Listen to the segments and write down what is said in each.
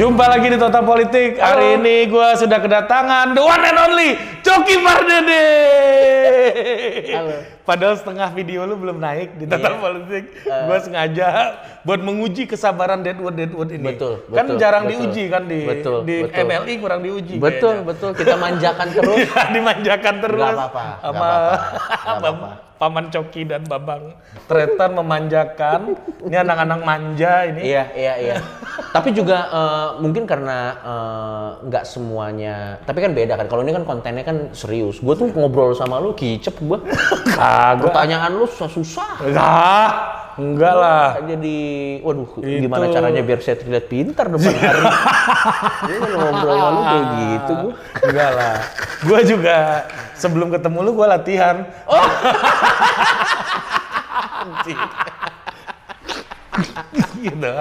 Jumpa lagi di Total Politik. Hari ini gua sudah kedatangan the one and only Coki Pardede. Halo. Padahal setengah video lu belum naik di Total Iya. Politik. Gua sengaja buat menguji kesabaran Deadwood Deadwood ini. Betul, Kan betul, jarang betul. diuji kan di Betul, di betul. MLI kurang diuji. Betul, kayaknya. betul. Kita manjakan terus. Dimanjakan terus Nggak apa-apa, sama Bam- apa-apa. Paman Coki dan Babang Tretan memanjakan. Ini anak-anak manja ini. Iya, iya, iya. tapi juga eh, mungkin karena eh, nggak semuanya, tapi kan beda kan. Kalau ini kan kontennya kan serius. Gue tuh ngobrol sama lu kicep gue. Kagak. Pertanyaan lu susah-susah. Enggak, enggak lah. Jadi, waduh, Itu. gimana caranya biar saya terlihat pintar depan hari. Gue kan ngobrol sama lu kayak gitu gue. Enggak lah. Gua juga sebelum ketemu lu gua latihan. Oh. Anjing. gitu.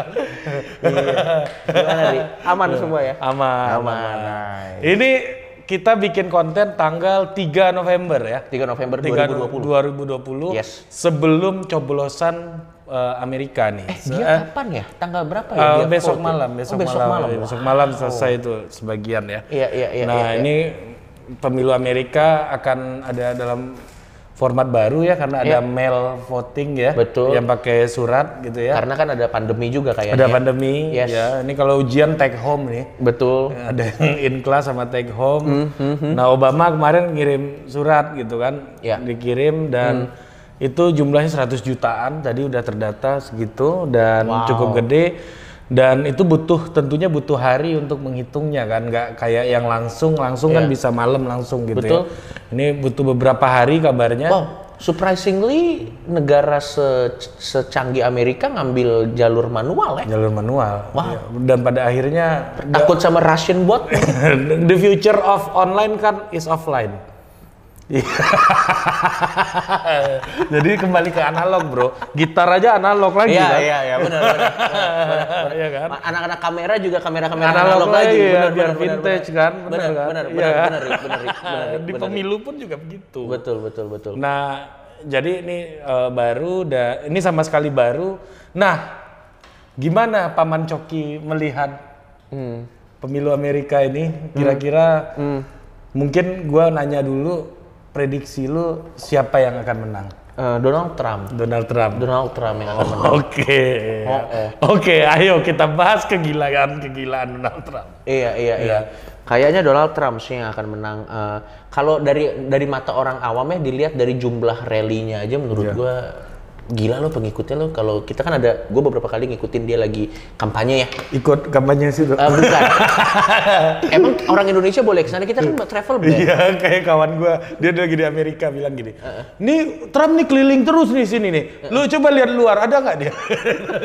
Gimana nih? Aman semua ya? Aman. Aman. Ini kita bikin konten tanggal 3 November ya. 3 November 3 2020. 2020 Yes. sebelum coblosan eh, Amerika nih. Eh, dia eh, kapan ya? Tanggal berapa ya? eh, dia besok vote malam, Oh, besok, besok malam, malam. ya, besok malam selesai itu sebagian ya. Iya, iya, iya. nah iya, iya. ini pemilu Amerika akan ada dalam format baru ya karena ada Iya. mail voting ya, Betul. yang pakai surat gitu ya. Karena kan ada pandemi juga kayaknya. Ada pandemi Yes. ya. Ini kalau ujian take home nih. Betul. Ada yang in class sama take home. Hmm, Nah Obama kemarin ngirim surat gitu kan, Ya. dikirim dan Hmm. itu jumlahnya 100 jutaan. Tadi udah terdata segitu dan Wow. cukup gede. Dan itu butuh tentunya butuh hari untuk menghitungnya kan, nggak kayak yang langsung langsung kan Ya. bisa malam langsung gitu Betul. ya. Ini butuh beberapa hari kabarnya. Wow, surprisingly negara se secanggih Amerika ngambil jalur manual ya. Jalur manual. Ya, Dan pada akhirnya Takut sama Russian bot? the future of online kan is offline. Iya. Jadi kembali ke analog, Bro. Gitar aja analog lagi Iya, kan? iya, iya, benar, benar. Iya kan? Anak-anak kamera juga kamera-kamera Analog analog, lagi, lagi. ya, Benar, biar benar, vintage benar. kan? Benar, Benar kan? benar, Iya benar, benar, benar, benar, Di pemilu pun juga begitu. Betul, betul, betul. Nah, jadi ini eh, baru, da- ini sama sekali baru. Nah, gimana Paman Coki melihat Hmm. pemilu Amerika ini? Kira-kira mungkin gua nanya dulu prediksi lu siapa yang akan menang? Eh, Donald Trump. Donald Trump. Donald Trump yang akan menang. Oke. Oh. Oke, ayo kita bahas kegilaan kegilaan Donald Trump. Iya, iya, iya. Kayaknya Donald Trump sih yang akan menang. Eh, kalau dari dari mata orang awam ya dilihat dari jumlah rally-nya aja menurut Iya. gua gila lo pengikutnya lo. Kalau kita kan ada, gue beberapa kali ngikutin dia lagi kampanye ya. Ikut kampanye sih. Eh, bukan. Emang orang Indonesia boleh ke sana? Kita kan travel ban. Iya, kayak kawan gua, dia lagi di Amerika bilang gini, nih Trump nih keliling terus nih sini nih, lu coba lihat luar, ada nggak? Dia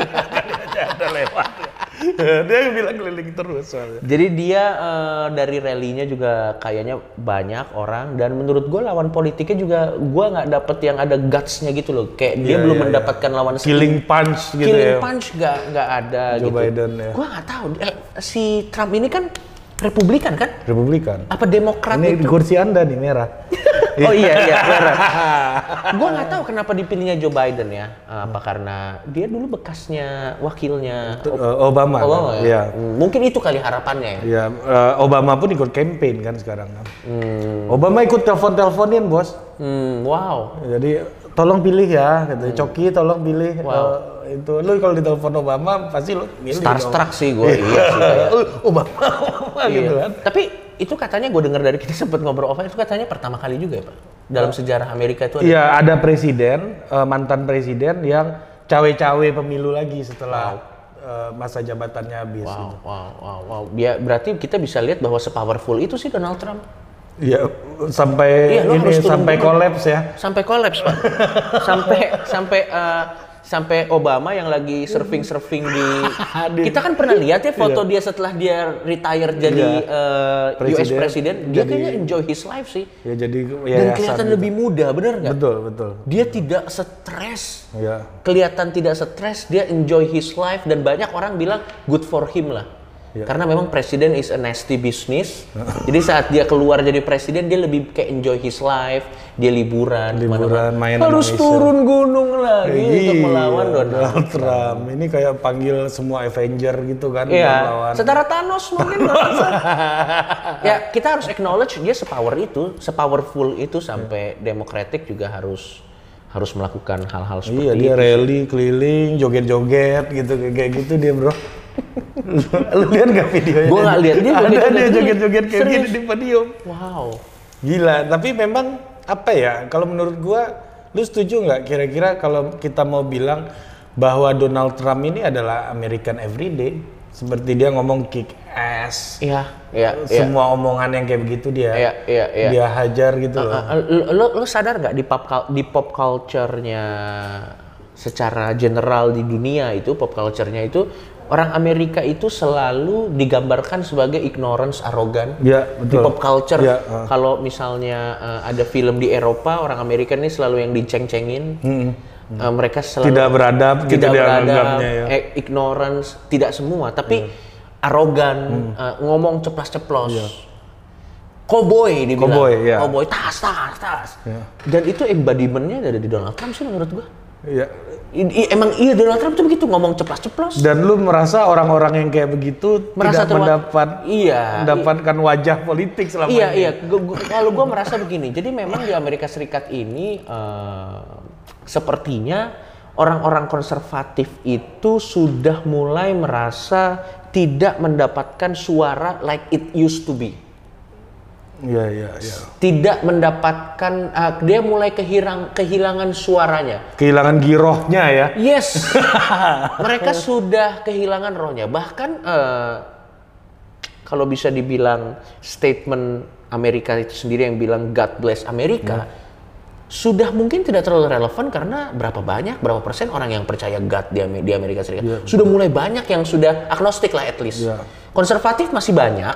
ada lewat. dia bilang keliling terus soalnya. Jadi dia eh, dari rally-nya juga kayaknya banyak orang dan menurut gue lawan politiknya juga gue nggak dapet yang ada guts-nya gitu loh. Kayak dia Iya, belum iya, mendapatkan lawan Killing punch gitu killing ya. punch nggak nggak ada Joe gitu. Biden ya. Gue nggak tahu. Eh, si Trump ini kan Republikan kan? Republikan. Apa Demokrat Ini gitu? kursi anda nih merah. Oh iya iya benar. gue nggak tahu kenapa dipilihnya Joe Biden ya. Apa karena dia dulu bekasnya wakilnya Eh, Obama. kan? Obama ya? Iya. Hmm, Mungkin itu kali harapannya ya. Eh, Obama pun ikut campaign kan sekarang kan. Hmm, Obama ikut telepon-teleponin bos. hmm, wow. Jadi tolong pilih ya, gitu. Coki tolong pilih Hmm. Wow. eh, itu. Lu kalau ditelepon Obama pasti lu milih. dong. Starstruck sih gue, iya sih. kayak. Eh, Obama, Obama gitu Iya. kan. Tapi itu katanya gue dengar dari kita sempat ngobrol offline itu katanya pertama kali juga ya pak dalam sejarah Amerika itu ada. Iya, ada presiden, eh, mantan presiden yang cawe-cawe pemilu lagi setelah eh, masa jabatannya habis. Wow, gitu. wow, wow, wow. Ya, berarti kita bisa lihat bahwa sepowerful itu sih Donald Trump. Iya, sampai Iya, ini sampai kolaps ya. Sampai kolaps pak. sampai sampai eh, sampai Obama yang lagi surfing-surfing di Di- kita kan pernah lihat ya foto dia setelah dia retire jadi eh, US Iya. Presiden. President, dia Jadi- kayaknya enjoy his life sih. Ya jadi Dan yayasan kelihatan gitu. lebih muda, bener nggak? Betul, betul. Dia tidak stres. Ya. Kelihatan tidak stres, dia enjoy his life dan banyak orang bilang good for him lah. Ya. Karena memang presiden is a nasty business. Jadi saat dia keluar jadi presiden dia lebih kayak enjoy his life, dia liburan, Liburan, ke mana-mana. main harus turun gunung lagi untuk Iya, melawan Donald. Donald Trump. Ini kayak panggil semua Avenger gitu kan Iya, setara Thanos mungkin bisa. ya kita harus acknowledge dia sepower itu, sepowerful itu sampai Democratic juga harus harus melakukan hal-hal seperti Iya, itu. dia rally keliling, joget-joget gitu kayak gitu dia, Bro. Lu lihat gak videonya? Gua nggak lihat. Dia Ada dia joget-joget kayak gini di podium. Wow. Gila, tapi memang apa ya? Kalau menurut gua, lu setuju nggak kira-kira kalau kita mau bilang bahwa Donald Trump ini adalah American everyday, seperti dia ngomong kick ass, Iya, iya, iya. semua omongan yang kayak begitu dia Iya, iya, iya. dia hajar gitu loh. Uh, uh, lo, lo sadar nggak di pop di pop culture-nya secara general di dunia itu pop culture-nya itu orang Amerika itu selalu digambarkan sebagai ignorance, arogan. Ya, Di pop culture, Ya, uh. kalau misalnya uh, ada film di Eropa, orang Amerika ini selalu yang diceng-cengin. Uh, mereka selalu Tidak beradab gitu tidak dia beradab, ya. eh, ignorance, tidak semua, tapi arogan, uh, ngomong ceplas-ceplos. Cowboy dibilang. Cowboy, ya. Cowboy, tas, tas, tas. Dan itu embodimentnya ada di Donald Trump sih menurut gua. Iya. I- i- emang iya Donald Trump tuh begitu ngomong ceplas-ceplos. Dan lu merasa orang-orang yang kayak begitu Merasa tidak mendapat Iya, mendapatkan wajah politik selama Iya ini. iya, Gua- gua- kalau gue merasa begini, jadi memang di Amerika Serikat ini eh, sepertinya orang-orang konservatif itu sudah mulai merasa tidak mendapatkan suara like it used to be, Iya, iya, iya. tidak mendapatkan, eh, dia mulai kehilang, kehilangan suaranya. Kehilangan girohnya ya. Yes, mereka sudah kehilangan rohnya. Bahkan eh, kalau bisa dibilang statement Amerika itu sendiri yang bilang God bless Amerika, sudah mungkin tidak terlalu relevan karena berapa banyak, berapa persen orang yang percaya God di, di Amerika Serikat. Sudah mulai banyak yang sudah agnostik lah at least. Iya. Konservatif masih banyak,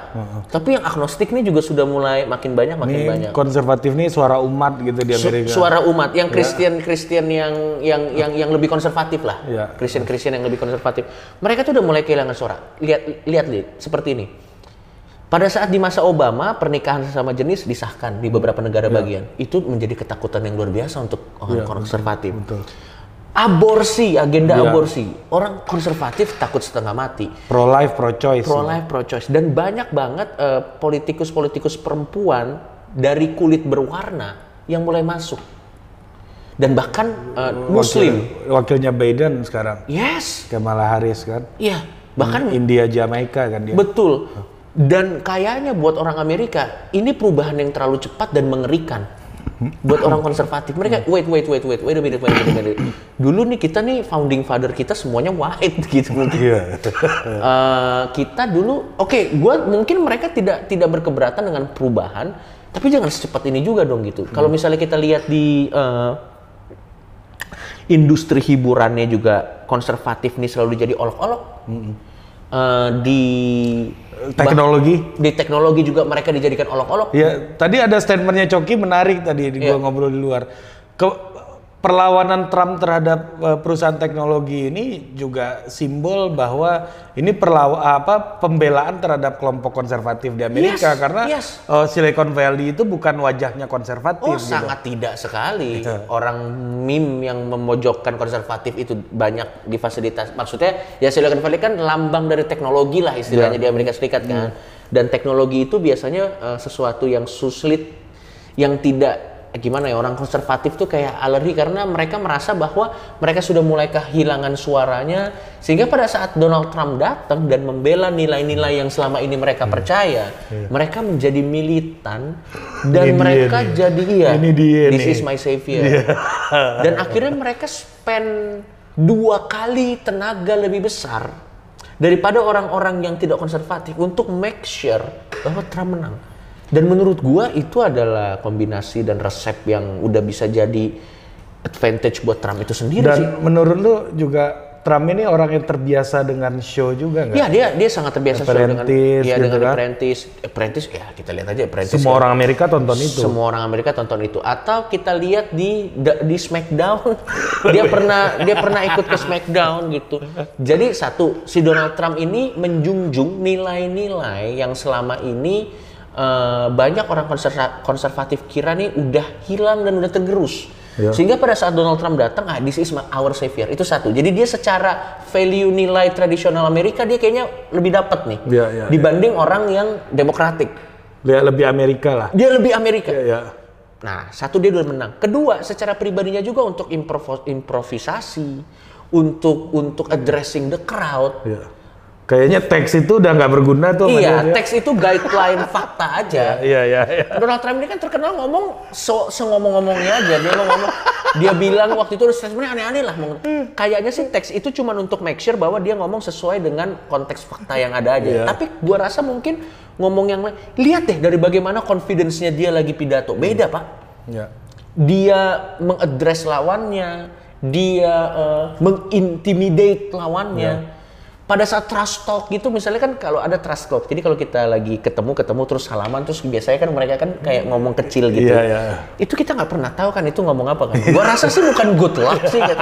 tapi yang agnostik ini juga sudah mulai makin banyak, makin Ini banyak. konservatif nih suara umat gitu di Su- Amerika. suara umat yang Kristen Kristen yang yang yang yang lebih konservatif lah Iya. Kristen Kristen yang lebih konservatif mereka tuh udah mulai kehilangan suara lihat lihat lihat seperti ini pada saat di masa Obama pernikahan sesama jenis disahkan di beberapa negara Iya. bagian itu menjadi ketakutan yang luar biasa untuk orang konservatif Betul. aborsi agenda Iya. aborsi orang konservatif takut setengah mati Pro life, pro choice. pro life pro choice dan banyak banget eh, politikus-politikus perempuan dari kulit berwarna yang mulai masuk dan bahkan eh, muslim Wakilnya Biden sekarang. yes Kamala Harris kan. iya bahkan India Jamaika kan dia. betul dan kayaknya buat orang Amerika ini perubahan yang terlalu cepat dan mengerikan buat orang konservatif. Mereka wait wait wait wait wait a minute wait a minute, wait a minute. dulu nih kita nih founding father kita semuanya white gitu. Mungkin Iya. Eh, kita dulu oke gua mungkin mereka tidak tidak berkeberatan dengan perubahan tapi jangan secepat ini juga dong gitu. Kalau misalnya kita lihat di eh, industri hiburannya juga konservatif nih selalu jadi olok-olok Eh, di Teknologi. di teknologi juga mereka dijadikan olok-olok Ya, tadi ada statementnya Coki menarik tadi di Iya. gua ngobrol di luar. Ke perlawanan Trump terhadap uh, perusahaan teknologi ini juga simbol bahwa ini perlaw apa pembelaan terhadap kelompok konservatif di Amerika Yes, karena yes. uh, Silicon Valley itu bukan wajahnya konservatif. Oh gitu. sangat tidak sekali orang meme yang memojokkan konservatif itu banyak di fasilitas maksudnya ya Silicon Valley kan lambang dari teknologi lah istilahnya Ya. di Amerika Serikat kan dan teknologi itu biasanya eh, sesuatu yang sulit yang tidak eh, gimana ya orang konservatif tuh kayak alergi karena mereka merasa bahwa mereka sudah mulai kehilangan suaranya sehingga pada saat Donald Trump datang dan membela nilai-nilai yang selama ini mereka percaya mereka menjadi militan dan. Ini dia mereka nih. jadi iya Ini dia this nih. Is my savior dan akhirnya mereka spend dua kali tenaga lebih besar daripada orang-orang yang tidak konservatif untuk make sure bahwa Trump menang dan menurut gua itu adalah kombinasi dan resep yang udah bisa jadi advantage buat Trump itu sendiri Dan sih. menurut lu juga Trump ini orang yang terbiasa dengan show juga nggak? Iya dia dia sangat terbiasa show dengan ya gitu dengan kan. apprentice. Apprentice ya kita lihat aja apprentice. Semua ya. orang Amerika tonton itu. Semua orang Amerika tonton itu atau kita lihat di di Smackdown dia pernah dia pernah ikut ke Smackdown gitu. Jadi satu si Donald Trump ini menjunjung nilai-nilai yang selama ini eh, banyak orang konserva- konservatif kira nih udah hilang dan udah tergerus. Ya. Sehingga pada saat Donald Trump datang, ah this is my- our savior. Itu satu. Jadi dia secara value nilai tradisional Amerika dia kayaknya lebih dapat nih Ya, ya, dibanding orang yang demokratik. Dia lebih Amerika lah. Dia lebih Amerika. Ya, ya. Nah, satu dia udah menang. Kedua, secara pribadinya juga untuk improvisasi, untuk untuk addressing the crowd. ya. Kayaknya teks itu udah nggak berguna tuh. Iya, teks itu guideline fakta aja. Iya, iya, iya. Donald Trump ini kan terkenal ngomong so, ngomong-ngomongnya aja. Dia ngomong, dia bilang waktu itu statementnya aneh-aneh lah. Kayaknya sih teks itu cuma untuk make sure bahwa dia ngomong sesuai dengan konteks fakta yang ada aja. Iya. Tapi gua rasa mungkin ngomong yang lain. Lihat deh dari bagaimana confidence-nya dia lagi pidato. Beda, Pak. Ya. dia mengadres lawannya, dia eh, mengintimidate lawannya. Pada saat trust talk gitu, misalnya kan kalau ada trust talk, jadi kalau kita lagi ketemu ketemu terus salaman terus biasanya kan mereka kan kayak ngomong kecil gitu. Iya, iya. Itu kita nggak pernah tahu kan itu ngomong apa kan. Gua rasa sih bukan good luck sih. Kan.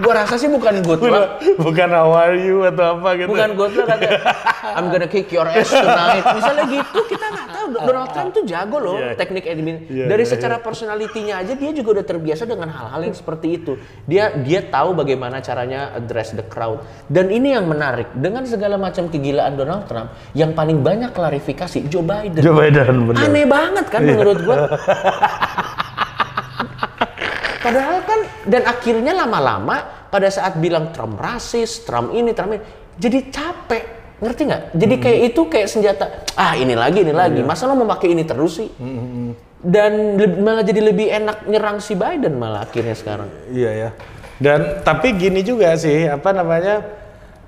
Gua rasa sih bukan good luck. Bukan how are you atau apa gitu. Bukan good luck kata I'm gonna kick your ass tonight. Misalnya gitu kita nggak tahu. Donald Trump tuh jago loh Iya. teknik admin. Iya, Dari iya, secara personalitinya aja dia juga udah terbiasa dengan hal-hal yang seperti itu. Dia dia tahu bagaimana caranya address the crowd. Dan ini yang menarik dengan segala macam kegilaan Donald Trump yang paling banyak klarifikasi Joe Biden. Joe Biden bener. Aneh banget kan menurut gua. Padahal kan dan akhirnya lama-lama pada saat bilang Trump rasis, Trump ini, Trump ini, jadi capek. Ngerti nggak? Jadi kayak itu kayak senjata. Ah ini lagi, ini lagi. Masa lo mau pakai ini terus sih? Dan le- malah jadi lebih enak nyerang si Biden malah akhirnya sekarang. Iya ya. Dan tapi gini juga sih, apa namanya?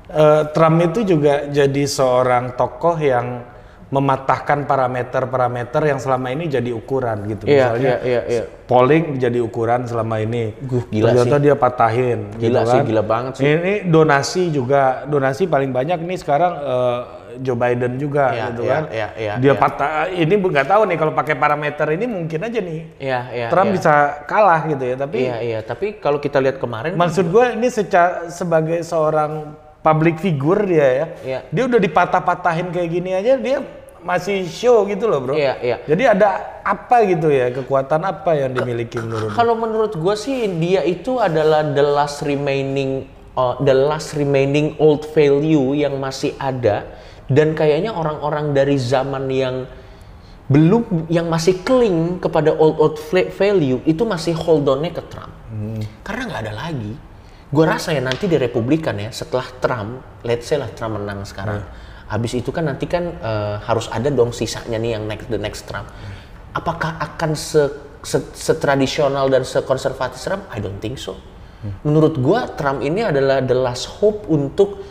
eh, Trump itu juga jadi seorang tokoh yang mematahkan parameter-parameter yang selama ini jadi ukuran gitu. Iya, Misalnya iya, iya, iya. polling jadi ukuran selama ini. Guh, gila Ternyata dia patahin. Gila gitu sih, kan. gila banget sih. Ini donasi juga, donasi paling banyak nih sekarang eh, Joe Biden juga Iya, gitu iya, kan. iya, iya, dia iya. patah, ini nggak tahu nih kalau pakai parameter ini mungkin aja nih Iya, iya. Trump iya. bisa kalah gitu ya. Tapi Iya, iya. Tapi kalau kita lihat kemarin, Maksud gue ini seca- sebagai seorang public figure dia ya, Iya. dia udah dipatah-patahin kayak gini aja dia masih show gitu loh bro. Iya, iya. Jadi ada apa gitu ya kekuatan apa yang dimiliki menurut? Kalau menurut gue sih dia itu adalah the last remaining uh, the last remaining old value yang masih ada dan kayaknya orang-orang dari zaman yang belum yang masih cling kepada old old value itu masih hold on-nya ke Trump. Karena nggak ada lagi. Gue rasa ya nanti di Republikan ya setelah Trump, let's say lah Trump menang sekarang. Habis itu kan nanti kan eh, harus ada dong sisanya nih yang next the next Trump. Apakah akan se, se, setradisional dan sekonservatif Trump? I don't think so. Menurut gua Trump ini adalah the last hope untuk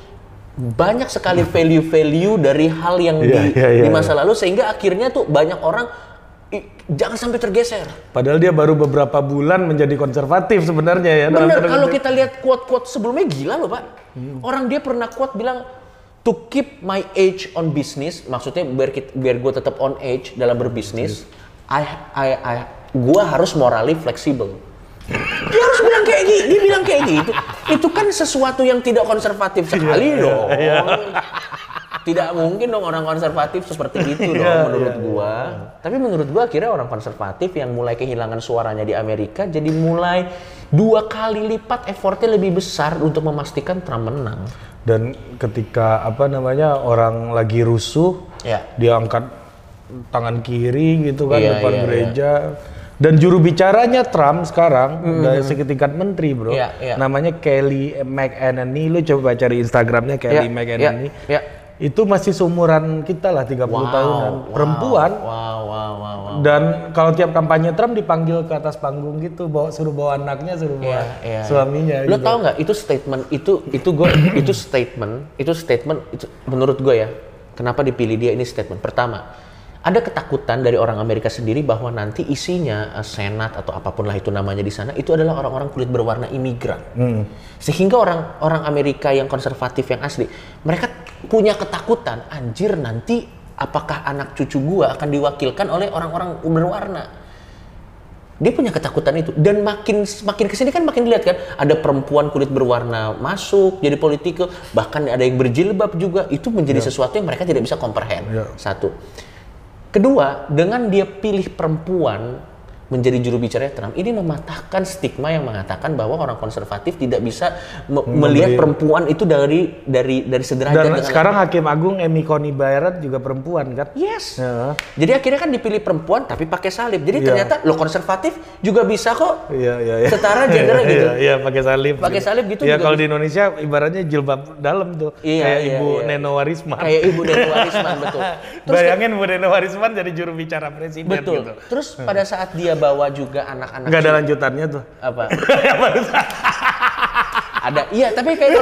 banyak sekali value-value dari hal yang Iya, di, iya, iya, di masa lalu sehingga akhirnya tuh banyak orang "Ih, jangan sampai tergeser. Padahal dia baru beberapa bulan menjadi konservatif sebenarnya ya. tanda kalau kita lihat quote-quote sebelumnya gila loh pak. Orang dia pernah quote bilang to keep my age on business, maksudnya biar kita, biar gue tetap on age dalam berbisnis, I, I, I, gue harus morally fleksibel. Dia harus bilang kayak gitu, dia bilang kayak gitu. Itu kan sesuatu yang tidak konservatif sekali dong. Tidak mungkin dong orang konservatif seperti itu dong Iya, menurut iya, gua. Tapi menurut gua akhirnya orang konservatif yang mulai kehilangan suaranya di Amerika jadi mulai dua kali lipat effortnya lebih besar untuk memastikan Trump menang. Dan ketika apa namanya orang lagi rusuh, Ya. dia angkat tangan kiri gitu kan Iya, depan iya, gereja. Dan juru bicaranya Trump sekarang dari setingkat menteri bro, Iya, iya. namanya Kelly McEnany. Lu coba cari Instagramnya Kelly Ya, McEnany. ya, ya. Itu masih seumuran kita lah 30 tahunan, perempuan. Wow, wow, wow, wow. Dan kalau tiap kampanye Trump dipanggil ke atas panggung gitu, bawa suruh bawa anaknya, suruh bawa Iya, iya, suaminya. Lo gitu. tau nggak itu statement itu itu gue itu statement itu statement itu menurut gue ya kenapa dipilih dia ini statement pertama ada ketakutan dari orang Amerika sendiri bahwa nanti isinya eh, senat atau apa pun lah itu namanya di sana itu adalah orang-orang kulit berwarna imigran. Sehingga orang orang Amerika yang konservatif yang asli, mereka punya ketakutan, anjir nanti apakah anak cucu gua akan diwakilkan oleh orang-orang berwarna? Dia punya ketakutan itu. Dan makin makin ke sini kan makin dilihat kan ada perempuan kulit berwarna masuk jadi politikus bahkan ada yang berjilbab juga. Itu menjadi sesuatu yang mereka tidak bisa comprehend. Ya. satu. Kedua dengan dia pilih perempuan menjadi juru bicara Trump ini mematahkan stigma yang mengatakan bahwa orang konservatif tidak bisa me- melihat perempuan itu dari dari dari sederajat Dan dengan sekarang Hakim Agung Amy Coney Barrett juga perempuan kan? Yes. Ya. Jadi akhirnya kan dipilih perempuan tapi pakai salib. Jadi Iya. ternyata lo konservatif juga bisa kok Iya, iya, iya. setara gender gitu. Iya, iya, pakai salib. Pakai salib gitu Ya kalau di Indonesia ibaratnya jilbab dalam tuh. Iya, kayak iya, Ibu iya. Neno Warisman. Kayak ibu dan warisman betul. Terus Bayangin Ibu Neno Warisman jadi juru bicara presiden betul. gitu. Terus pada saat dia bawa juga anak-anak Nggak ada lanjutannya tuh. apa? ada iya tapi kayak,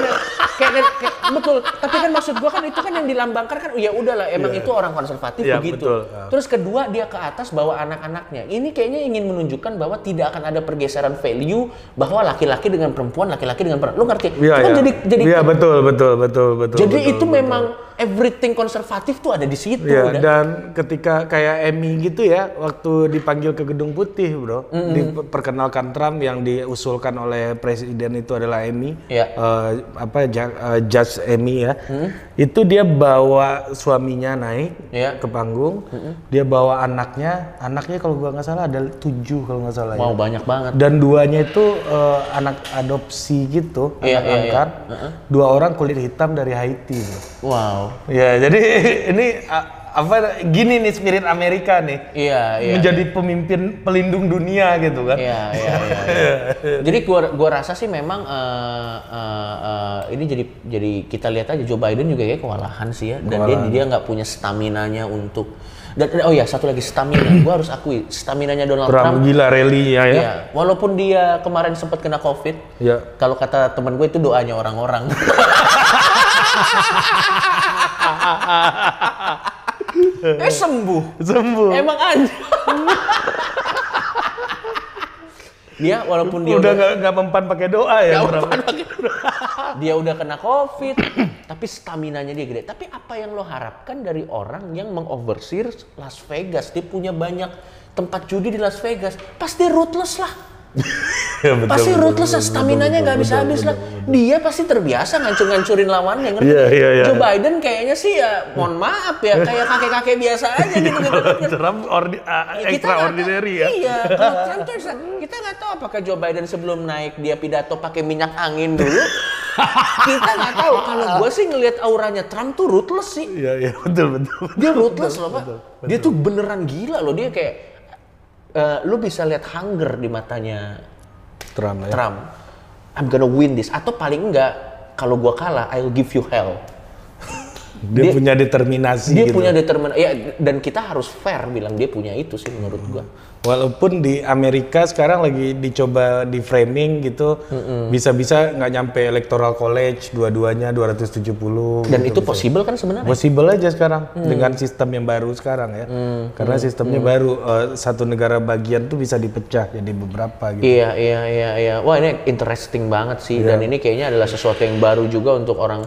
kayak, kayak, kayak- betul tapi kan maksud gua kan itu kan yang dilambangkan kan ya udahlah emang itu orang konservatif Iya, begitu betul. Terus kedua dia ke atas bawa anak-anaknya ini kayaknya ingin menunjukkan bahwa tidak akan ada pergeseran value bahwa laki-laki dengan perempuan laki-laki dengan perempuan lu ngerti Iya, itu kan iya. jadi jadi Iya, betul, betul, betul, betul. jadi betul, itu betul. memang everything konservatif tuh ada di situ Ya, udah. dan ketika kayak Emmy gitu ya, waktu dipanggil ke Gedung Putih, bro, diperkenalkan Trump yang diusulkan oleh presiden itu adalah Emmy, Iya. eh, apa eh, Judge Emmy ya, itu dia bawa suaminya naik Iya. ke panggung, dia bawa anaknya, anaknya kalau gua nggak salah ada tujuh kalau nggak salah ya. mau banyak banget Dan duanya itu eh, anak adopsi gitu, Iya, anak iya, iya. angkat, dua orang kulit hitam dari Haiti, bro. wow Ya, jadi ini apa gini nih spirit Amerika nih. iya iya Menjadi pemimpin pelindung dunia gitu kan. Iya, iya, iya. iya. jadi gua gua rasa sih memang eh, eh, eh, ini jadi jadi kita lihat aja Joe Biden juga kayak kewalahan sih ya dan dia dia nggak punya stamina-nya untuk dan oh ya satu lagi stamina gua harus akui stamina-nya Donald Trump, Trump gila rally ya ya. Iya, walaupun dia kemarin sempat kena covid Ya. kalau kata temen gue itu doanya orang-orang eh sembuh Sembuh. Emang aja. dia walaupun dia udah nggak nggak mempan pakai doa ya. Mempan pakai dia udah kena covid, tapi stamina-nya dia gede. Tapi apa yang lo harapkan dari orang yang mengoversee Las Vegas? Dia punya banyak tempat judi di Las Vegas. Pasti ruthless lah. Ya, betul, pasti betul, ruthless betul, stamina-nya betul, nggak betul, habis-habis betul, lah. Dia pasti terbiasa ngancur-ngancurin lawannya, ngerti? Iya, iya, iya. Joe Biden kayaknya sih ya, mohon maaf ya, kayak kakek-kakek biasa aja gitu. gitu. Kalau Trump ordi, ah, Ya, kita extraordinary ya. Iya, kalau Trump tuh bisa- kita nggak tahu apakah Joe Biden sebelum naik dia pidato pakai minyak angin dulu. kita nggak tahu. Kalau gue sih ngelihat auranya Trump tuh ruthless sih. Iya, iya, betul, betul. Dia ruthless loh pak. Dia tuh beneran gila loh. Dia kayak eh, lu bisa lihat hunger di matanya Trump ya. Trump. I'm gonna win this. Atau paling enggak kalau gua kalah, I'll give you hell. Dia, Dia- punya determinasi Dia gitu. punya determinasi. Ya, dan kita harus fair bilang dia punya itu sih menurut gua. Walaupun di Amerika sekarang lagi dicoba di framing gitu, bisa-bisa nggak nyampe electoral college dua-duanya 270. Dan gitu itu possible kan sebenarnya? Possible aja sekarang dengan sistem yang baru sekarang ya. Karena sistemnya baru eh, satu negara bagian tuh bisa dipecah jadi beberapa gitu. Iya, iya, iya, iya. Wah ini interesting banget sih. Iya. Dan ini kayaknya adalah sesuatu yang baru juga untuk orang.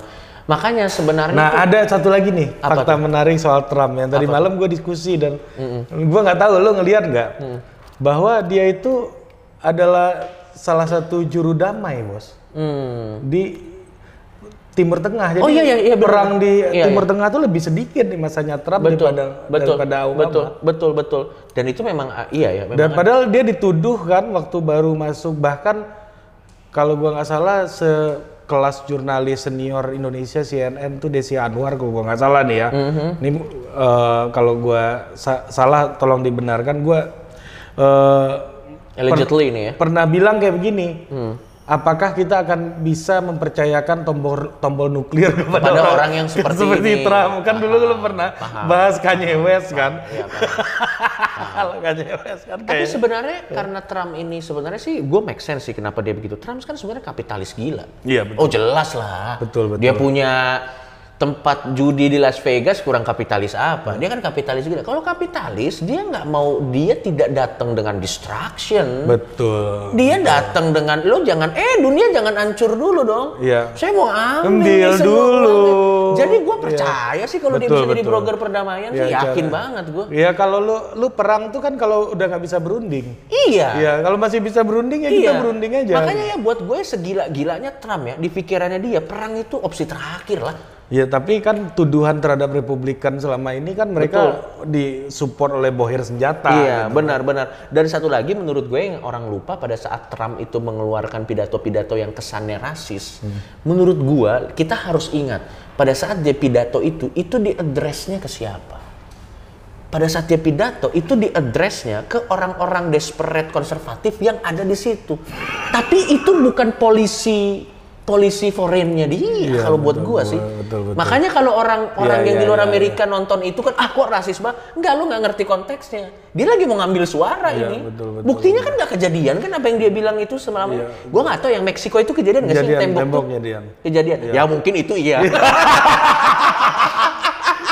Makanya sebenarnya Nah tuh- ada satu lagi nih Apa fakta menarik soal Trump yang tadi malam gue diskusi dan gue nggak tahu lo ngelihat nggak Mm. bahwa dia itu adalah salah satu juru damai bos Hmm. di Timur Tengah. Jadi Oh, iya, iya, iya, perang di Iya, Timur iya. Tengah tuh lebih sedikit di masanya Trump betul, daripada betul, daripada Obama. betul, betul, betul. Dan itu memang ah, iya ya. Memang Dan padahal dia dituduh kan waktu baru masuk bahkan kalau gua nggak salah sekelas jurnalis senior Indonesia CNN tuh Desi Anwar kalau gua nggak salah nih ya. Mhm. Ini eh, kalau gua sa- salah tolong dibenarkan gua eh, allegedly ini ya. pernah bilang kayak begini. Hmm. Apakah kita akan bisa mempercayakan tombol tombol nuklir kepada Pada orang yang seperti ini. Trump? Kan dulu lu pernah bahas Kanye West kan? Iya, paham. Kalau Kanye West kan Tapi kayak sebenarnya karena Trump ini sebenarnya sih gue make sense sih kenapa dia begitu. Trump kan sebenarnya kapitalis gila. Iya, betul. Oh jelas lah. Betul, betul. Dia punya tempat judi di Las Vegas kurang kapitalis apa? Dia kan kapitalis juga. Kalau kapitalis dia nggak mau dia tidak datang dengan distraction. Betul. Dia datang dengan lo jangan eh dunia jangan hancur dulu dong. Iya. Saya mau ambil, Ambil nih dulu. uangnya. Jadi gue Iya. percaya sih kalau dia Betul, bisa jadi blogger perdamaian sih Iya, yakin cara- banget gue. Iya kalau lu lu perang tuh kan kalau udah nggak bisa berunding. Iya. Iya kalau masih bisa berunding ya kita berunding aja. Makanya ya buat gue segila-gilanya Trump ya di pikirannya dia perang itu opsi terakhir lah. Ya tapi kan tuduhan terhadap Republikan selama ini kan mereka disupport oleh bohir senjata. Iya, gitu. benar-benar. Dan satu lagi menurut gue yang orang lupa pada saat Trump itu mengeluarkan pidato-pidato yang kesannya rasis. Menurut gue kita harus ingat pada saat dia pidato itu itu di addressnya ke siapa? Pada saat dia pidato itu di addressnya ke orang-orang desperate konservatif yang ada di situ. Tapi itu bukan polisi polisi foreignnya dia Iya, kalau buat betul, gua sih. betul, betul. Makanya kalau orang orang Iya, yang iya, di luar iya, Amerika nonton itu kan ah kok rasis banget. Enggak, lu nggak ngerti konteksnya. Dia lagi mau ngambil suara Iya, ini. betul, betul, Buktinya kan nggak kejadian kan apa yang dia bilang itu semalam. Iya. Gua nggak tahu yang Meksiko itu kejadian nggak sih Kejadian tembok tuh? temboknya dia. Kejadian. Ya mungkin itu iya.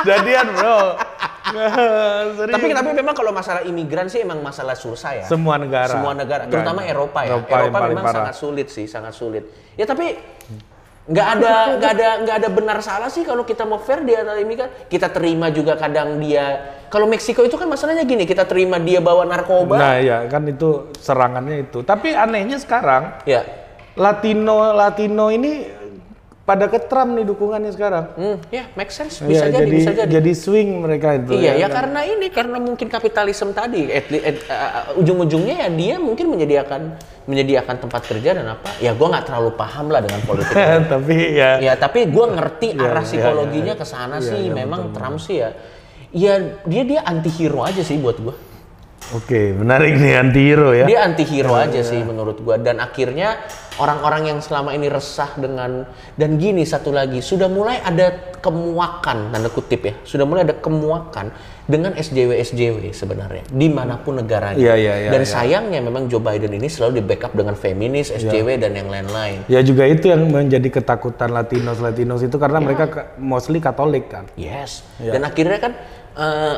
Jadian bro. Tapi tapi memang kalau masalah imigran sih emang masalah susah ya. semua negara. Semua negara, terutama. Eropa ya. Eropa paling memang parah. sangat sulit sih, sangat sulit. Ya tapi nggak ada nggak ada nggak ada benar salah sih kalau kita mau fair dia antara imigran. Kita terima juga kadang dia. Kalau Meksiko itu kan masalahnya gini, kita terima dia bawa narkoba. Nah ya kan itu serangannya itu. Tapi anehnya sekarang Ya. Latino Latino ini pada ke Trump nih dukungannya sekarang. Hmm, ya, make sense. Bisa Iya, jadi, bisa jadi. jadi swing mereka itu. Iya, ya kan? karena ini karena mungkin kapitalisme tadi, at le- at- uh, ujung-ujungnya ya dia mungkin menyediakan menyediakan tempat kerja dan apa? Ya gua nggak terlalu paham lah dengan politik. Tapi ya ya tapi gua ngerti Iya, arah iya, psikologinya iya. ke sana Iya, sih. iya, Memang Trump sih ya, ya dia dia anti hero aja sih buat gua. Oke, menarik nih anti hero ya. Dia anti hero aja sih menurut gua dan akhirnya orang-orang yang selama ini resah dengan dan gini satu lagi sudah mulai ada kemuakan tanda kutip ya sudah mulai ada kemuakan dengan SJW SJW sebenarnya di mana pun negaranya Iya, iya, iya, dan iya. sayangnya memang Joe Biden ini selalu di backup dengan feminis. SJW dan yang lain-lain Ya juga itu yang menjadi ketakutan Latinos Latinos itu karena mereka ka- mostly Katolik kan. yes Iya. dan akhirnya kan eh,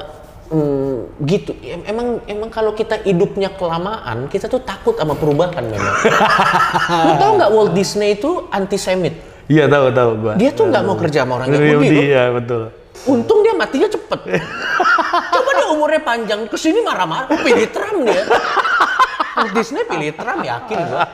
mm, gitu Em- emang emang kalau kita hidupnya kelamaan kita tuh takut sama perubahan memang lu tau nggak Walt Disney itu antisemit Iya tahu tahu gua. Dia tuh nggak mau kerja sama orang Yahudi. Iya betul. Untung dia matinya cepet. Coba dia umurnya panjang, ke sini marah-marah, oh, pilih Trump dia. Walt Disney pilih Trump, yakin gua.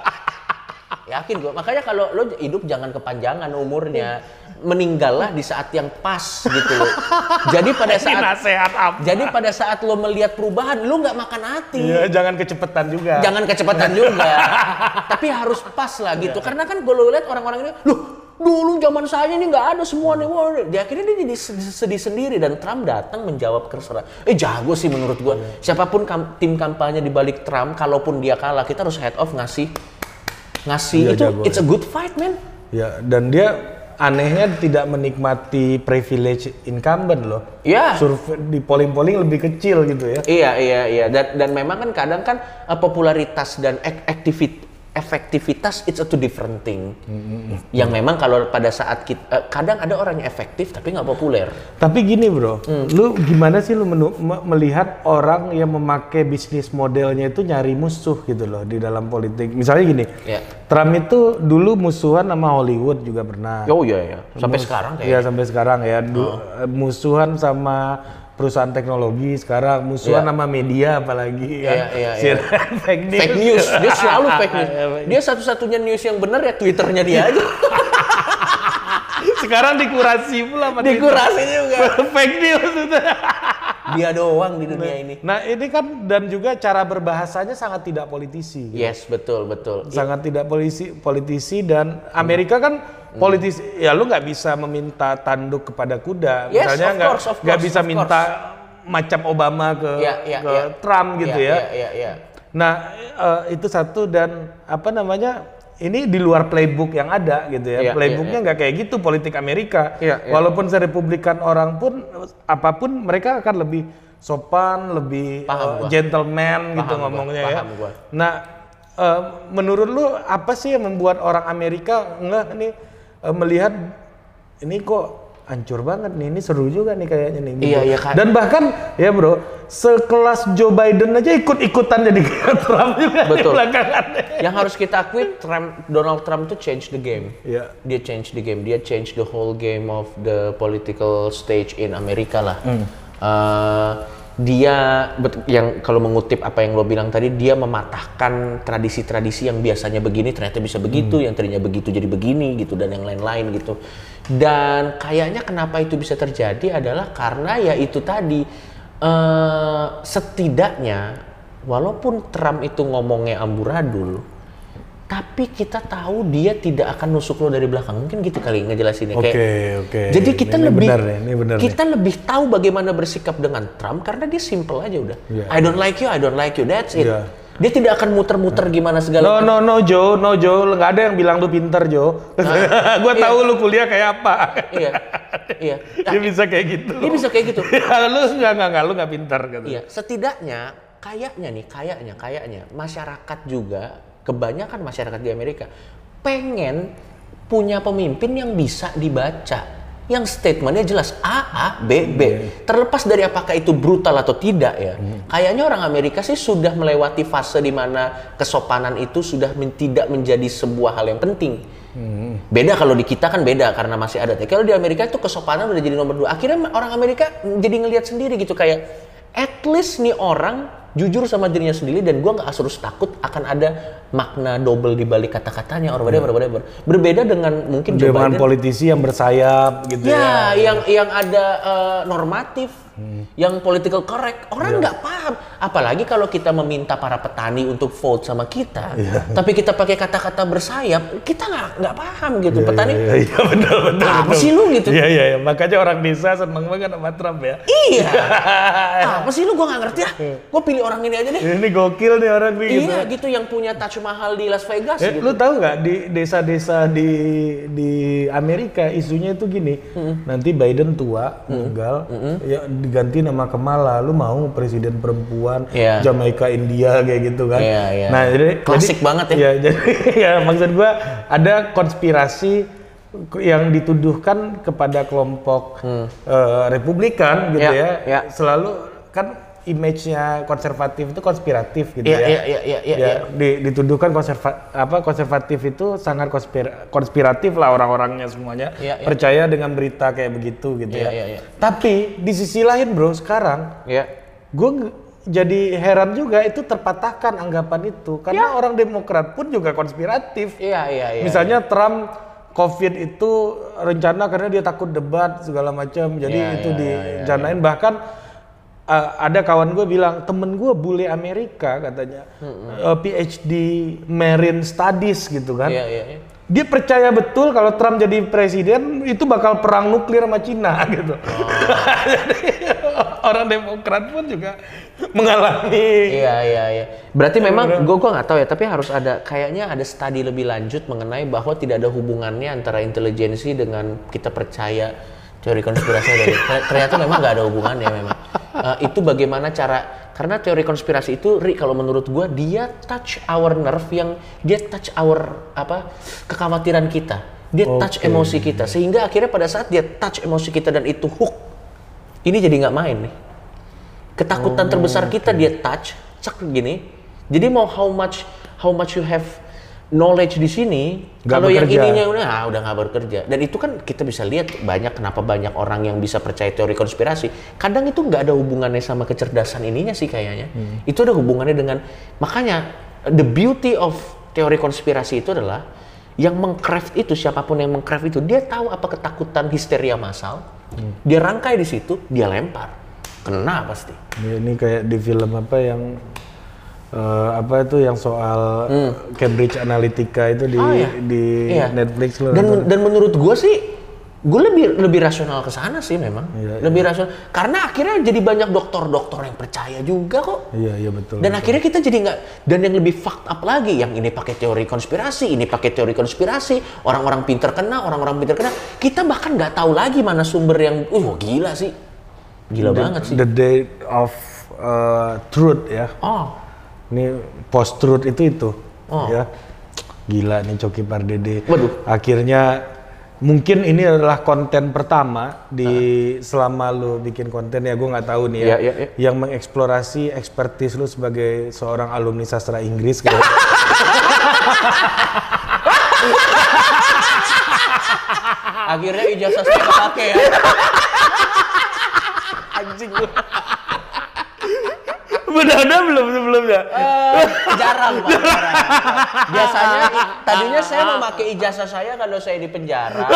Yakin gua. Makanya kalau lo hidup jangan kepanjangan umurnya. Meninggallah di saat yang pas gitu loh. Jadi pada Ini saat nasihat apa? jadi pada saat lo melihat perubahan, lo nggak makan hati. Iya, jangan kecepatan juga. Jangan kecepatan juga. Tapi harus pas lah gitu. Iya. Karena kan gue lihat orang-orang ini, loh dulu zaman saya ini nggak ada semua nih. Wah, Di akhirnya dia jadi sedih, sedih sendiri dan Trump datang menjawab keresahan. Eh jago sih menurut gue. Iya. Siapa pun kam- tim kampanye di balik Trump, kalaupun dia kalah, kita harus head off ngasih ngasih Iya, itu. jago, it's a good fight man. Ya, dan dia anehnya tidak menikmati privilege incumbent loh. Ya. Survei di polling-polling lebih kecil gitu ya. Iya iya iya dan dan memang kan kadang kan eh, popularitas dan aktivit efektivitas it's a two different thing. Yang memang kalau pada saat kita kadang ada orang yang efektif tapi nggak populer. Tapi gini bro, Hmm. lu gimana sih lu menu- me- melihat orang yang memakai bisnis modelnya itu nyari musuh gitu loh di dalam politik. Misalnya gini, Ya. Trump itu dulu musuhan sama Hollywood juga pernah. Oh iya ya. Sampai sekarang kayak. Iya sampai sekarang ya. Du- Oh. eh, Musuhan sama perusahaan teknologi sekarang musuhan Iya. sama media apalagi Iya, iya, iya. Share- fake news. Fake news, dia selalu fake news. Dia satu-satunya news yang benar ya Twitternya dia aja. Sekarang dikurasi pula sama Dikurasi juga. Fake news itu. Dia doang di dunia ini. Nah ini kan dan juga cara berbahasanya sangat tidak politisi. Yes, betul betul. Sangat tidak polisi, politisi dan Amerika kan politisi. Ya lu nggak bisa meminta tanduk kepada kuda. Yes, Misalnya nggak nggak bisa of minta macam Obama ke, Iya, iya, ke iya. Trump gitu ya. Iya iya iya. Nah, eh, itu satu dan apa namanya? Ini di luar playbook yang ada gitu ya. Playbooknya nggak kayak gitu politik Amerika. Walaupun serepublikan orang pun apa pun mereka akan lebih sopan, lebih Paham gua. gentleman gitu Paham gua, ngomongnya paham ya. gua. Nah, eh, menurut lu apa sih yang membuat orang Amerika nggak nih eh, melihat ini kok hancur banget nih. Ini seru juga nih kayaknya nih. gitu. Iya, iya, kan. Dan bahkan ya bro, sekelas Joe Biden aja ikut-ikutan jadi Trump juga Betul. belakangan. Yang harus kita akui, Trump, Donald Trump tuh change the game. Iya. Dia change the game. Dia change the whole game of the political stage in Amerika lah. Eh, dia yang kalau mengutip apa yang lo bilang tadi, dia mematahkan tradisi-tradisi yang biasanya begini ternyata bisa begitu, yang tadinya begitu jadi begini gitu dan yang lain-lain gitu. Dan kayaknya kenapa itu bisa terjadi adalah karena ya itu tadi eh, setidaknya walaupun Trump itu ngomongnya amburadul, tapi kita tahu dia tidak akan nusuk lo dari belakang. Mungkin gitu kali ngejelasinnya. Oke, Kayak- oke. Jadi kita Ini lebih benar nih, ini benar nih. kita lebih tahu bagaimana bersikap dengan Trump karena dia simple aja udah. Iya. I don't like you, I don't like you. That's it. Iya. Dia tidak akan muter-muter gimana segala. No no no Joe, no Joe, nggak ada yang bilang lu pinter Joe. Gua tahu lu kuliah kayak apa. Iya. Iya. Dia bisa kayak gitu. Dia bisa kayak gitu. Ya, lu nggak nggak nggak lu nggak pinter gitu. Iya, setidaknya kayaknya nih, kayaknya, kayaknya masyarakat juga kebanyakan masyarakat di Amerika pengen punya pemimpin yang bisa dibaca. Yang statementnya jelas A, A, B, B. Terlepas dari apakah itu brutal atau tidak ya. Kayaknya orang Amerika sih sudah melewati fase di mana kesopanan itu sudah men- tidak menjadi sebuah hal yang penting. Beda kalau di kita kan beda karena masih ada. Kalau di Amerika itu kesopanan udah jadi nomor dua. Akhirnya orang Amerika jadi ngelihat sendiri gitu kayak at least nih orang jujur sama dirinya sendiri dan gua nggak harus takut akan ada makna double di balik kata-katanya or whatever, whatever. Berbeda dengan mungkin Joe Dengan Biden. politisi yang bersayap gitu ya. Ya, yang yang ada eh, normatif, yang political correct, orang nggak paham. Apalagi kalau kita meminta para petani untuk vote sama kita, tapi kita pakai kata-kata bersayap, kita nggak nggak paham gitu. petani, Iya, iya betul betul. apa betul. sih lu gitu? Iya iya iya. makanya orang desa seneng banget sama Trump ya. Iya, apa sih lu? Gua nggak ngerti ah. Gua pilih orang ini aja deh. Ini gokil nih orang nih gitu. Iya, gitu yang punya Taj Mahal di Las Vegas Eh, gitu. lu tahu nggak di desa-desa di di Amerika isunya itu gini, nanti Biden tua, meninggal, ya diganti nama Kamala, lu mau presiden perempuan, Iya. Jamaika India kayak gitu kan? Iya, iya. Nah jadi Klasik jadi- banget ya. Iya, jadi ya maksud gua ada konspirasi yang dituduhkan kepada kelompok eh, Republikan gitu Iya, ya, iya. selalu kan image-nya konservatif itu konspiratif gitu Iya, ya. iya, iya, iya, iya, Ya, di- dituduhkan konserva, apa konservatif itu sangat konspira- konspiratif lah orang-orangnya semuanya Iya, iya. percaya dengan berita kayak begitu gitu Iya, ya. iya, iya. Tapi di sisi lain bro sekarang Ya. gue jadi heran juga itu terpatahkan anggapan itu karena orang Demokrat pun juga konspiratif. Iya, iya, iya. Misalnya Trump COVID itu rencana karena dia takut debat segala macam, jadi Iya, itu iya, iya, direncanain bahkan uh, ada kawan gue bilang temen gue bule Amerika katanya uh, PhD Marine Studies gitu kan, Iya, iya, iya. dia percaya betul kalau Trump jadi presiden itu bakal perang nuklir sama Cina gitu. Oh. jadi orang Demokrat pun juga mengalami Iya iya iya. Berarti memang gue gua nggak tahu ya, tapi harus ada kayaknya ada studi lebih lanjut mengenai bahwa tidak ada hubungannya antara intelijensi dengan kita percaya teori konspirasi dari ternyata memang nggak ada hubungannya memang. Eh, itu bagaimana cara karena teori konspirasi itu Ri kalau menurut gua dia touch our nerve yang dia touch our apa kekhawatiran kita. Dia touch emosi kita. Sehingga akhirnya pada saat dia touch emosi kita dan itu hook ini jadi nggak main nih. Ketakutan terbesar kita dia touch cek gini. Jadi mau how much how much you have knowledge di sini Nggak kalau yang bekerja. ininya udah ah, udah nggak bekerja. Dan itu kan kita bisa lihat banyak kenapa banyak orang yang bisa percaya teori konspirasi. Kadang itu nggak ada hubungannya sama kecerdasan ininya sih kayaknya. Itu ada hubungannya dengan makanya the beauty of teori konspirasi itu adalah yang mengcraft itu siapa pun yang mengcraft itu dia tahu apa ketakutan histeria massal. Dia rangkai di situ dia lempar. Kena pasti. Ya, ini kayak di film apa yang eh, apa itu yang soal Cambridge Analytica itu di Hmm. Oh, iya. di Iya. Netflix lo dan nonton? dan menurut gue sih gue lebih lebih rasional ke sana sih memang Iya, lebih rasional karena akhirnya jadi banyak dokter-dokter yang percaya juga kok Iya iya betul. dan akhirnya kita jadi nggak dan yang lebih fucked up lagi yang ini pakai teori konspirasi ini pakai teori konspirasi orang-orang pinter kena orang-orang pinter kena kita bahkan nggak tahu lagi mana sumber yang uh gila sih gila banget sih The day of uh, truth ya. oh Ini post truth itu itu Oh. ya. Gila nih Coki Pardede. Waduh. Akhirnya mungkin ini adalah konten pertama di selama lu bikin konten ya gue nggak tahu nih ya, Iya, iya, iya. yang mengeksplorasi ekspertis lu sebagai seorang alumni sastra Inggris kayak Akhirnya ijazah saya kepake ya. Anjing lu. Udah ada belum sebelumnya? Eh, jarang Pak, jarang. Biasanya tadinya saya mau pakai ijazah saya kalau saya di penjara.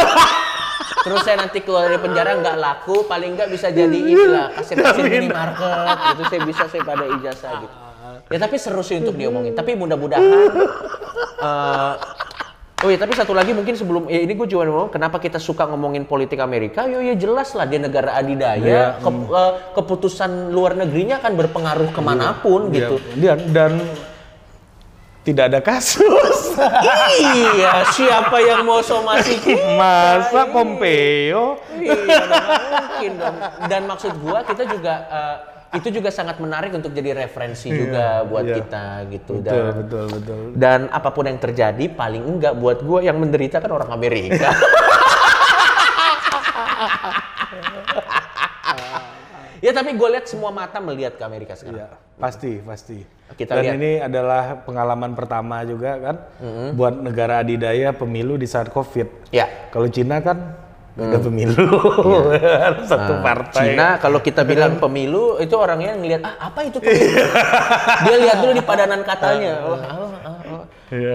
Terus saya nanti keluar dari penjara nggak laku, paling nggak bisa jadi inilah kasir-kasir minimarket gitu. Saya bisa saya pada ijazah gitu. Ya tapi seru sih untuk diomongin. Tapi mudah-mudahan eh, Oh iya, tapi satu lagi mungkin sebelum ya ini gue cuma mau kenapa kita suka ngomongin politik Amerika? Yo ya jelas lah dia negara adidaya, Ke- eh, keputusan luar negerinya akan berpengaruh ke mana pun gitu. Dia dan tidak ada kasus. iya, siapa yang mau somasi kita? Masa Pompeo? Iya, dong, nggak mungkin dong. Dan maksud gua kita juga eh, itu juga sangat menarik untuk jadi referensi juga buat iya. kita gitu Betul, dan betul, betul. dan apa pun yang terjadi paling enggak buat gua yang menderita kan orang Amerika. ya tapi gue lihat semua mata melihat ke Amerika sekarang. Iya, pasti, pasti. Kita Dan lihat. ini adalah pengalaman pertama juga kan buat negara adidaya pemilu di saat Covid. Ya. Kalau Cina kan nggak ada pemilu, Harus satu partai. Cina kalau kita bilang pemilu itu orangnya ngelihat ah apa itu pemilu? Dia lihat dulu di padanan katanya. Oh, oh, oh, oh.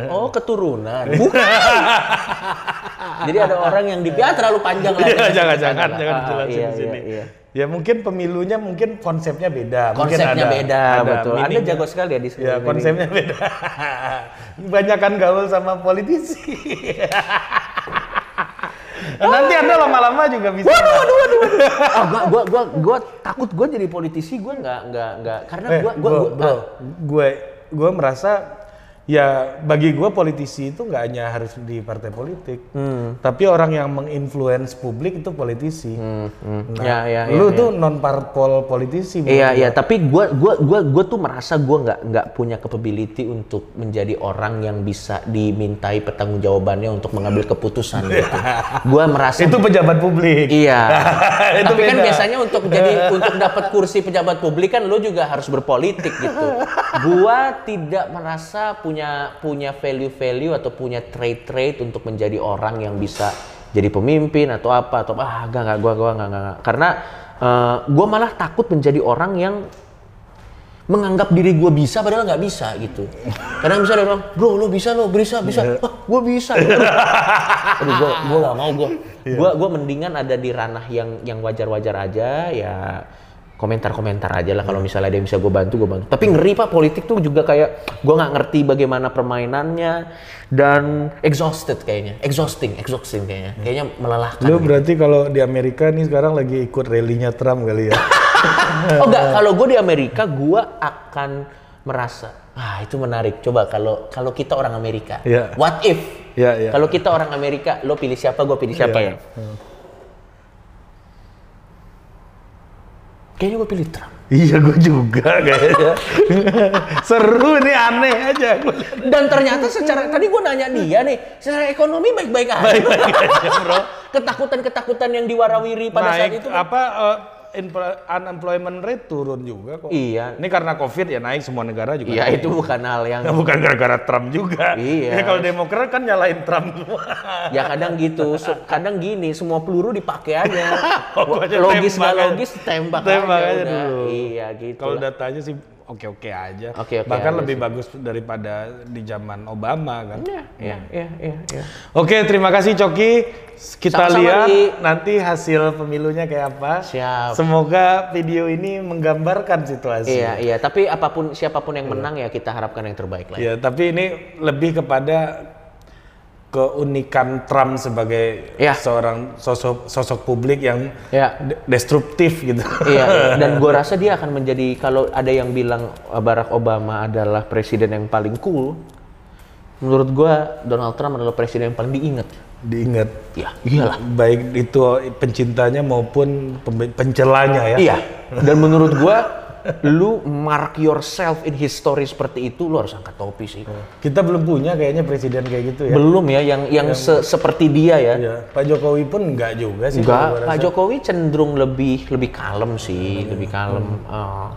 Oh, keturunan. Bukan. Jadi ada orang yang dipilih terlalu panjang lagi. Iya, jangan, jangan, Ah, jangan ah, dijelasin iya, di sini. iya, iya. Ya mungkin pemilunya mungkin konsepnya beda. Mungkin Konsepnya ada- beda, ada betul. Anda meaning- jago sekali ya di sini. Ya konsepnya beda. Banyakan gaul sama politisi. Nanti anda lama-lama juga bisa. Waduh, waduh, waduh. Ah, gua, gua, gua, gua takut gua jadi politisi, gua nggak, nggak, nggak, karena Eh, gua, gua, bro, gua- bro, ah, gue gue merasa ya bagi gue politisi itu nggak hanya harus di partai politik, Hmm. tapi orang yang menginfluence publik itu politisi. Nah, Ya, ya, ya, lu ya. tuh non parpol politisi. Iya iya tapi gua gua gua gua tuh merasa gua nggak nggak punya capability untuk menjadi orang yang bisa dimintai pertanggungjawabannya untuk mengambil keputusan gitu. Gua merasa Itu pejabat publik. Iya. Itu Tapi kan beda. biasanya untuk jadi untuk dapat kursi pejabat publik kan lo juga harus berpolitik gitu. Gua tidak merasa punya punya value-value atau punya trait-trait untuk menjadi orang yang bisa jadi pemimpin atau apa atau ah enggak gua gua enggak enggak, enggak. Karena eh, gua malah takut menjadi orang yang menganggap diri gue bisa padahal nggak bisa gitu. Bisa dia bilang, bro lo bisa lo bisa bisa, Iya. wah gue bisa. Aduh gue gue nggak mau gue. Iya. Gue gue mendingan ada di ranah yang yang wajar-wajar aja ya komentar-komentar aja lah kalau misalnya ada yang bisa gue bantu gue bantu. Tapi ngeri pak politik tuh juga kayak gue nggak ngerti bagaimana permainannya dan exhausted kayaknya, exhausting, exhausting kayaknya, kayaknya melelahkan. Lu berarti kalau di Amerika nih sekarang lagi ikut rally-nya Trump kali ya? Oh enggak, kalau gue di Amerika, gue akan merasa, ah itu menarik. Coba kalau kalau kita orang Amerika, Iya. what if? Iya, iya. Kalau kita orang Amerika, lo pilih siapa, gue pilih siapa Iya. ya? Kayaknya gue pilih Trump. iya, gue juga kayaknya. Seru nih, aneh aja. Dan ternyata secara tadi gue nanya dia nih, secara ekonomi baik-baik aja. Baik-baik aja, bro. Ketakutan-ketakutan yang diwarawiri pada saat naik itu. kan- apa infla- unemployment rate turun juga kok. Iya. Ini karena Covid ya naik semua negara juga. Iya naik. itu bukan hal yang Nah, bukan gara-gara Trump juga. Iya. Ya, kalau Demokrat kan nyalain Trump semua. Ya kadang gitu, kadang gini, semua peluru dipakai aja. Logis tembak nggak aja. logis tembak, Tembak aja, aja dulu. Iya gitu. Kalau datanya sih oke-oke aja. Oke-oke Bahkan aja lebih sih. bagus daripada di zaman Obama kan. Iya, iya, iya, iya, iya. Oke, terima kasih Coki. Kita Sama-sama, lihat Li. nanti hasil pemilunya kayak apa. Siap. Semoga video ini menggambarkan situasi. Iya, iya. Tapi apa pun siapa pun yang menang ya kita harapkan yang terbaik lah. Ya, tapi ini lebih kepada keunikan Trump sebagai Ya. seorang sosok sosok publik yang Ya. de- destruktif gitu. iya, iya. dan gue rasa dia akan menjadi kalau ada yang bilang Barack Obama adalah presiden yang paling cool, menurut gue Donald Trump adalah presiden yang paling diingat. Diingat. Ya, iyalah. Baik itu pencintanya maupun pencelanya ya. Iya. Dan menurut gua lu mark yourself in history seperti itu, lu harus angkat topi sih. Kita belum punya kayaknya presiden kayak gitu ya. Belum ya, yang yang se- seperti dia ya. Iya, Pak Jokowi pun enggak juga sih. Enggak, Pak rasa. Jokowi cenderung lebih lebih kalem sih, lebih kalem. Ah.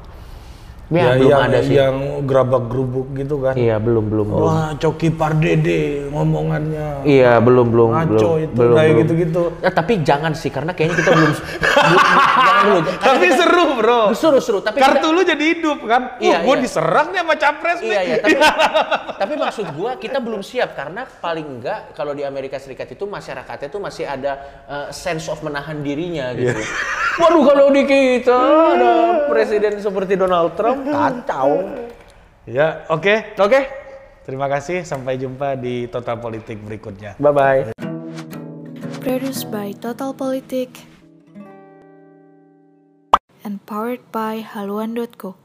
Ya, Ya, belum yang, ada sih. yang gerabak gerubuk gitu kan. Iya, belum belum belum. Wah, Coki Pardede ngomongannya. Iya, belum belum Ngaco belum. itu, belum, kayak belum. gitu-gitu. Ya, tapi jangan sih karena kayaknya kita belum belum- jangan dulu. Tapi seru, Bro. Seru seru, tapi Kartu kita- lu jadi hidup kan. Iya, Wah, gua iya. diserang nih sama capres nih. Iya iya, tapi tapi maksud gua kita belum siap karena paling enggak kalau di Amerika Serikat itu masyarakatnya tuh masih ada uh, sense of menahan dirinya gitu. Iya. Waduh kalau di kita ada presiden seperti Donald Trump kacau. Ya, oke. Oke, Terima kasih. Sampai jumpa di Total Politik berikutnya. bye bye. Produced by Total Politik and powered by haluan.co.